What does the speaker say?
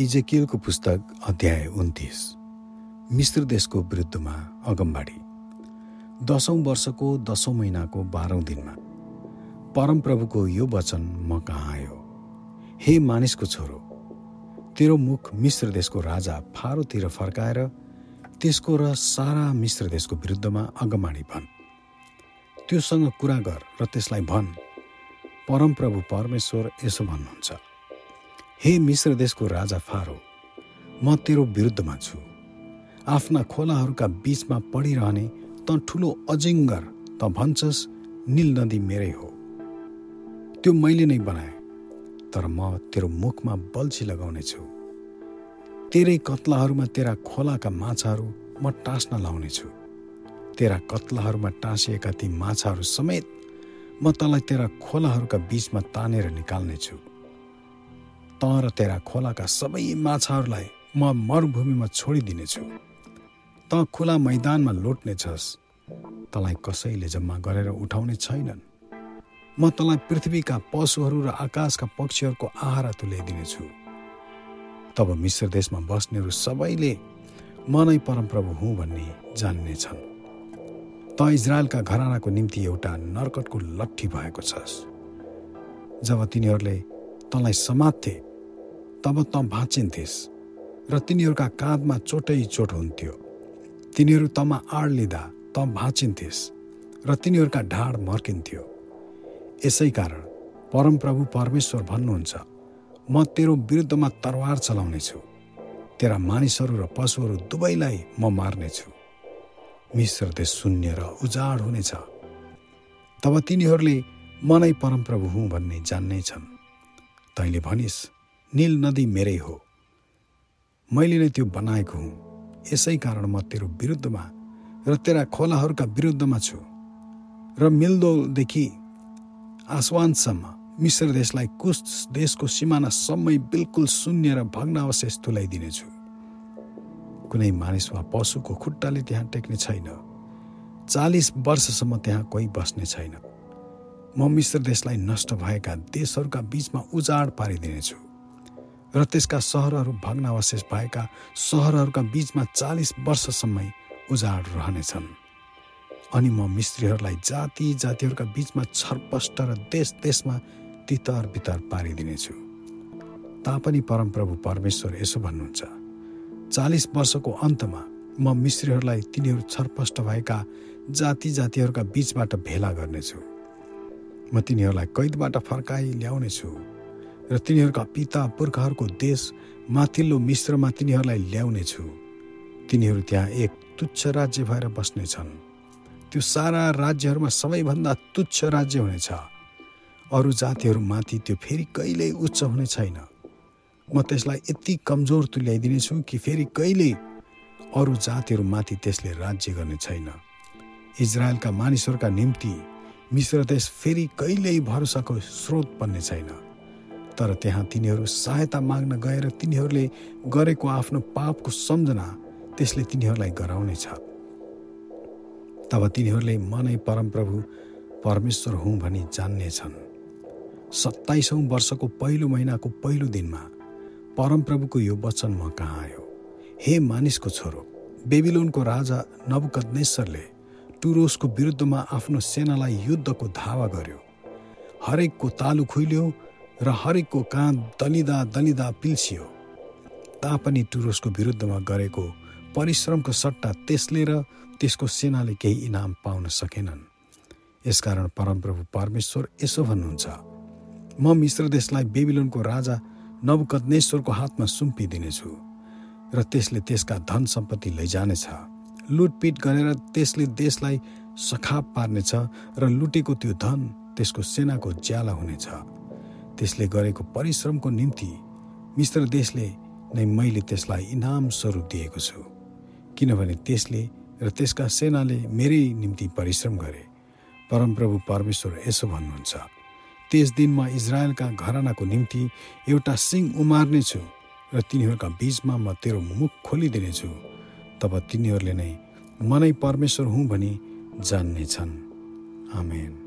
इजेकियलको पुस्तक अध्याय उन्तिस। मिश्र देशको विरुद्धमा अगमबाडी। दसौँ वर्षको दसौँ महिनाको बाह्रौँ दिनमा परमप्रभुको यो वचन म कहाँ आयो? हे मानिसको छोरो तेरो मुख मिश्र देशको राजा फारोतिर फर्काएर त्यसको र सारा मिश्र देशको विरुद्धमा अगमबाडी भन्। त्योसँग कुरा गर र त्यसलाई भन्। परमप्रभु परमेश्वर यसो भन्नुहुन्छ। हे मिश्र देशको राजा फारो म तेरो विरुद्धमा छु। आफ्ना खोलाहरूका बीचमा पढिरहने त ठुलो अजिङ्गर त भन्छस् निल नदी मेरै हो। त्यो मैले नै बनाएँ तर म तेरो मुखमा बल्छी लगाउने छु तेरै कत्लाहरूमा तेरा खोलाका माछाहरू म टाँस्न लाउने छु तेरा कत्लाहरूमा टाँसिएका ती माछाहरू समेत म तँलाई तेरा खोलाहरूका बीचमा तानेर निकाल्ने छु त र तेरा खोलाका सबै माछाहरूलाई म मरुभूमिमा छोडिदिनेछु। त खुला मैदानमा लोट्नेछस् तँलाई कसैले जम्मा गरेर उठाउने छैनन्। म तँलाई पृथ्वीका पशुहरू र आकाशका पक्षीहरूको आहारा तुल्याइदिनेछु। तब मिश्र देशमा बस्नेहरू सबैले म नै परमप्रभु हुँ भन्ने जान्नेछन्। त इजरायलका घरानाको निम्ति एउटा नर्कटको लट्ठी भएको छस्। जब तिनीहरूले तँलाई समात्थे तब त भाँचिन्थिस् र तिनीहरूका काँधमा चोटै चोट हुन्थ्यो। तिनीहरू तमा आड लिँदा त भाँचिन्थिस् र तिनीहरूका ढाड मर्किन्थ्यो। यसै कारण परमप्रभु परमेश्वर भन्नुहुन्छ म तेरो विरुद्धमा तरवार चलाउनेछु। तेरा मानिसहरू र पशुहरू दुवैलाई म मार्नेछु। मिश्र देश शून्य र उजाड हुनेछ। तब तिनीहरूले म नै परमप्रभु हुँ भन्ने जान्नेछन्। तैँले भनिस् निल नदी मेरै हो। मैले नै त्यो बनाएको हुँ। यसै कारण म तेरो विरुद्धमा र तेरा खोलाहरूका विरुद्धमा छु। र मिल्दोदेखि आसवानसम्म मिश्र देशलाई कुश देशको सिमानासम्मै बिल्कुल शून्य र भग्नावशेष तुलाइदिनेछु कुनै मानिस वा पशुको खुट्टाले त्यहाँ टेक्ने छैन। चालिस वर्षसम्म त्यहाँ कोही बस्ने छैन। म मिश्र देशलाई नष्ट भएका देशहरूका बिचमा उजाड पारिदिनेछु र त्यसका सहरहरू भग्नावशेष भएका सहरहरूका बिचमा चालिस वर्षसम्मै उजाड रहनेछन्। अनि म मिस्त्रीहरूलाई जाति जातिहरूका बिचमा छरपष्ट र देश देशमा तितर बितर पारिदिनेछु। तापनि परमप्रभु परमेश्वर यसो भन्नुहुन्छ चालिस वर्षको अन्तमा म मिस्त्रीहरूलाई तिनीहरू छरपष्ट भएका जाति जातिहरूका बिचबाट भेला गर्नेछु। म तिनीहरूलाई कैदबाट फर्काइ ल्याउनेछु। र तिनीहरूका पिता पुर्खाहरूको देश माथिल्लो मिश्रमा तिनीहरूलाई ल्याउनेछु तिनीहरू त्यहाँ एक तुच्छ राज्य भएर बस्नेछन् त्यो सारा राज्यहरूमा सबैभन्दा तुच्छ राज्य हुनेछ। अरू जातिहरूमाथि त्यो फेरि कहिल्यै उच्च हुने छैन। म त्यसलाई यति कमजोर तुल्याइदिनेछु कि फेरि कहिल्यै अरू जातिहरूमाथि त्यसले राज्य गर्ने छैन। इजरायलका मानिसहरूका निम्ति मिश्र देश फेरि कहिल्यै भरोसाको स्रोत बन्ने छैन। तर त्यहाँ तिनीहरू सहायता माग्न गएर तिनीहरूले गरेको आफ्नो पापको सम्झना त्यसले तिनीहरूलाई गराउनेछ। तब तिनीहरूले मनै परमप्रभु परमेश्वर हुँ भनी जान्नेछन्। सत्ताइसौँ वर्षको पहिलो महिनाको पहिलो दिनमा परमप्रभुको यो वचन म कहाँ आयो? हे मानिसको छोरो बेबिलोनको राजा नबुकदनेश्वरले टुरोसको विरुद्धमा आफ्नो सेनालाई युद्धको धावा गर्यो। हरेकको तालु खुइल्यो र हरेकको काँध दलिँदा दलिँदा पिल्सियो। तापनि टुरोसको विरुद्धमा गरेको परिश्रमको सट्टा त्यसले र त्यसको सेनाले केही इनाम पाउन सकेनन्। यसकारण परमप्रभु परमेश्वर यसो भन्नुहुन्छ म मिश्र देशलाई बेबिलोनको राजा नवकदनेश्वरको हातमा सुम्पिदिनेछु र त्यसले त्यसका धन सम्पत्ति लैजानेछ लुटपिट गरेर त्यसले देशलाई सखाप पार्नेछ र लुटेको त्यो धन त्यसको सेनाको ज्याला हुनेछ। त्यसले गरेको परिश्रमको निम्ति मिश्र देशले नै मैले त्यसलाई इनाम स्वरूप दिएको छु। किनभने त्यसले र त्यसका सेनाले मेरै निम्ति परिश्रम गरे। परमप्रभु परमेश्वर यसो भन्नुहुन्छ त्यस दिन म इजरायलका घरानाको निम्ति एउटा सिंह उमार्नेछु र तिनीहरूका बिचमा म तेरो मुख खोलिदिनेछु तब तिनीहरूले नै मनै परमेश्वर हुँ भनी जान्नेछन्। आमेन।